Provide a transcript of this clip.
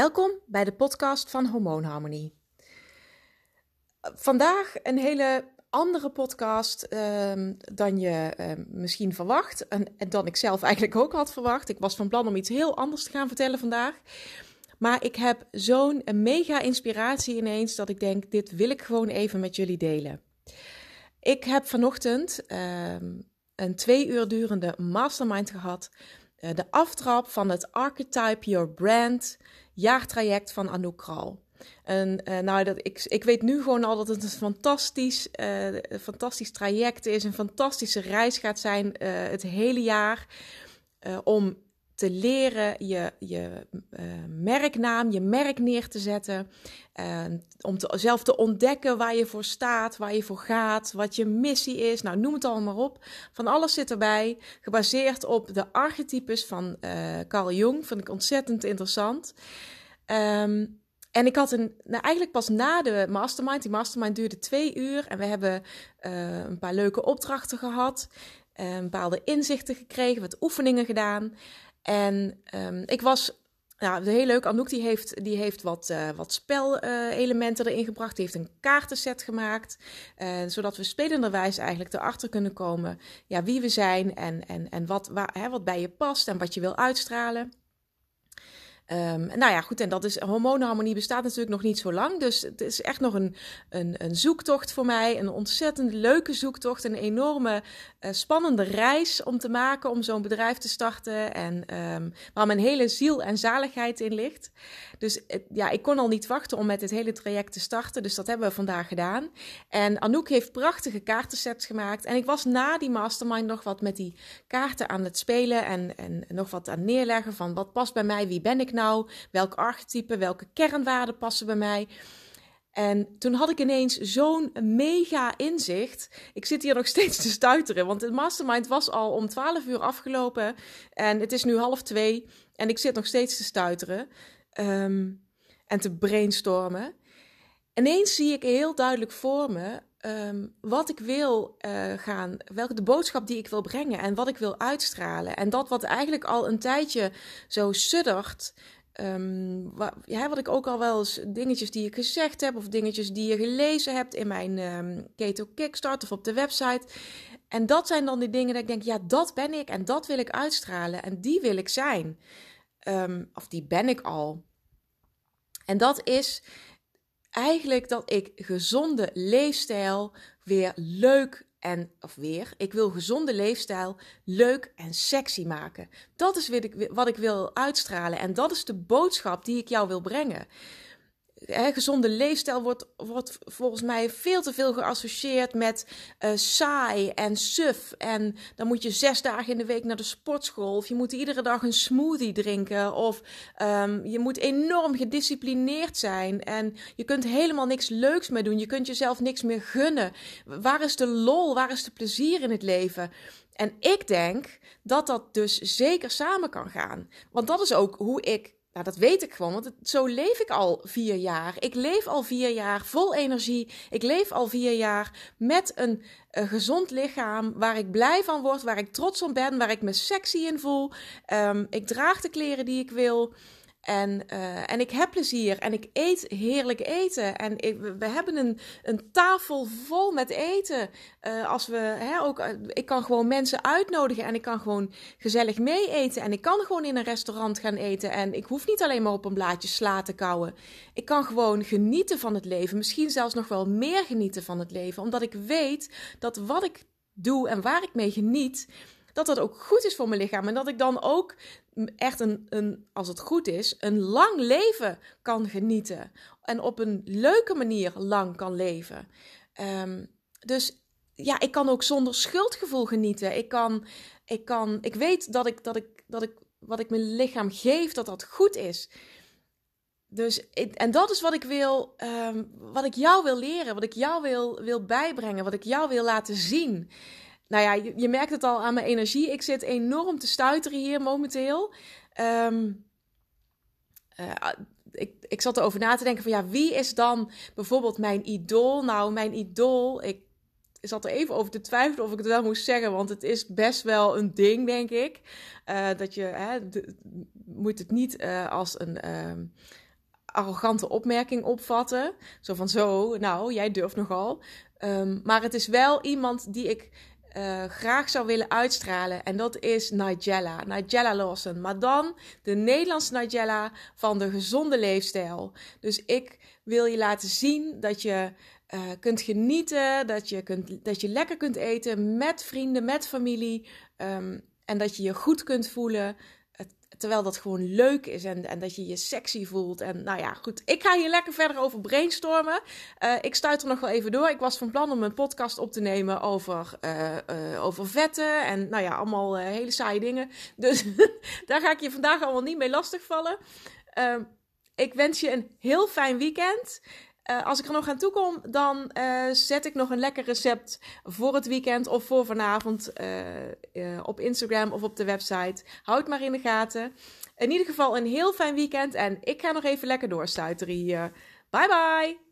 Welkom bij de podcast van Hormoonharmonie. Vandaag een hele andere podcast um, dan je um, misschien verwacht en, en dan ik zelf eigenlijk ook had verwacht. Ik was van plan om iets heel anders te gaan vertellen vandaag. Maar ik heb zo'n mega inspiratie ineens dat ik denk, dit wil ik gewoon even met jullie delen. Ik heb vanochtend um, een twee uur durende mastermind gehad. Uh, de aftrap van het Archetype Your Brand jaartraject van Anouk Kral. En uh, nou, dat, ik, ik weet nu gewoon al dat het een fantastisch, uh, fantastisch traject is, een fantastische reis gaat zijn het hele jaar. om te leren je, je merknaam, je merk neer te zetten. om te, zelf te ontdekken waar je voor staat, waar je voor gaat, wat je missie is. Nou, noem het allemaal op. Van alles zit erbij. Gebaseerd op de archetypes van Carl Jung. Vind ik ontzettend interessant. Um, en ik had een, nou eigenlijk pas na de mastermind, die mastermind duurde twee uur en we hebben uh, een paar leuke opdrachten gehad, uh, bepaalde inzichten gekregen, wat oefeningen gedaan. En um, ik was, nou, heel leuk, Anouk die heeft, die heeft wat, uh, wat spelelementen erin gebracht, die heeft een kaartenset gemaakt, zodat we spelenderwijs eigenlijk erachter kunnen komen ja, wie we zijn en, en, en wat, hè, wat bij je past en wat je wil uitstralen. Um, nou ja, goed, en dat is, hormoonharmonie bestaat natuurlijk nog niet zo lang. Dus het is echt nog een, een, een zoektocht voor mij. Een ontzettend leuke zoektocht. Een enorme uh, spannende reis om te maken, om zo'n bedrijf te starten. En um, waar mijn hele ziel en zaligheid in ligt. Dus uh, ja, ik kon al niet wachten om met dit hele traject te starten. Dus dat hebben we vandaag gedaan. En Anouk heeft prachtige kaartensets gemaakt. En ik was na die mastermind nog wat met die kaarten aan het spelen. En, en nog wat aan neerleggen van wat past bij mij, wie ben ik nou? Nou? Welk archetype, welke kernwaarden passen bij mij? En toen had ik ineens zo'n mega inzicht. Ik zit hier nog steeds te stuiteren, want het mastermind was al om 12 uur afgelopen. En het is nu half twee en ik zit nog steeds te stuiteren um, en te brainstormen. Ineens zie ik heel duidelijk voor me um, wat ik wil uh, gaan, welke de boodschap die ik wil brengen en wat ik wil uitstralen. En dat wat eigenlijk al een tijdje zo suddert. Um, wat, ja, wat ik ook al wel eens dingetjes die ik gezegd heb, of dingetjes die je gelezen hebt in mijn um, Keto Kickstart of op de website. En dat zijn dan die dingen dat ik denk, ja, dat ben ik en dat wil ik uitstralen en die wil ik zijn. Of die ben ik al. En dat is eigenlijk dat ik gezonde leefstijl weer leuk en, of weer, ik wil gezonde leefstijl leuk en sexy maken. Dat is wat ik, wat ik wil uitstralen en dat is de boodschap die ik jou wil brengen gezonde leefstijl wordt, wordt volgens mij veel te veel geassocieerd met uh, saai en suf. En dan moet je zes dagen in de week naar de sportschool. Of je moet iedere dag een smoothie drinken. Of um, je moet enorm gedisciplineerd zijn. En je kunt helemaal niks leuks meer doen. Je kunt jezelf niks meer gunnen. Waar is de lol? Waar is de plezier in het leven? En ik denk dat dat dus zeker samen kan gaan. Want dat is ook hoe ik nou, dat weet ik gewoon, want zo leef ik al vier jaar. Ik leef al vier jaar vol energie. Ik leef al vier jaar met een, gezond lichaam waar ik blij van word, waar ik trots op ben, waar ik me sexy in voel. Um, ik draag de kleren die ik wil. En, uh, en ik heb plezier en ik eet heerlijk eten. En ik, we hebben een, een tafel vol met eten. Uh, als we, hè, ook, uh, ik kan gewoon mensen uitnodigen en ik kan gewoon gezellig mee eten. En ik kan gewoon in een restaurant gaan eten. En ik hoef niet alleen maar op een blaadje sla te kouwen. Ik kan gewoon genieten van het leven. Misschien zelfs nog wel meer genieten van het leven. Omdat ik weet dat wat ik doe en waar ik mee geniet dat dat ook goed is voor mijn lichaam. En dat ik dan ook echt een, een, als het goed is, een lang leven kan genieten. En op een leuke manier lang kan leven. Um, dus ja, ik kan ook zonder schuldgevoel genieten. Ik kan, ik kan, ik weet dat ik, dat ik, dat ik, wat ik mijn lichaam geef, dat dat goed is. Dus, en dat is wat ik wil, um, wat ik jou wil leren, wat ik jou wil, wil bijbrengen, wat ik jou wil laten zien nou ja, je, je, merkt het al aan mijn energie. Ik zit enorm te stuiteren hier momenteel. Um, uh, ik, ik zat erover na te denken van ja, wie is dan bijvoorbeeld mijn idool? Nou, mijn idool, ik zat er even over te twijfelen of ik het wel moest zeggen, want het is best wel een ding, denk ik. Uh, dat je hè, moet het niet uh, als een arrogante opmerking opvatten. Zo van zo, nou, jij durft nogal. Um, maar het is wel iemand die ik uh, graag zou willen uitstralen. En dat is Nigella. Nigella Lawson. Maar dan de Nederlandse Nigella van de gezonde leefstijl. Dus ik wil je laten zien dat je uh, kunt genieten. Dat je, kunt, dat je lekker kunt eten met vrienden, met familie. Um, en dat je je goed kunt voelen. Terwijl dat gewoon leuk is en, en dat je je sexy voelt. En nou ja, goed. Ik ga hier lekker verder over brainstormen. Uh, ik stuit er nog wel even door. Ik was van plan om een podcast op te nemen over, uh, uh, over vetten. En nou ja, allemaal hele saaie dingen. Dus daar ga ik je vandaag allemaal niet mee lastigvallen. Ehm, ik wens je een heel fijn weekend. Uh, als ik er nog aan toe kom, dan uh, zet ik nog een lekker recept voor het weekend of voor vanavond uh, op Instagram of op de website. Houd maar in de gaten. In ieder geval een heel fijn weekend en ik ga nog even lekker doorstuiteren hier. Bye bye!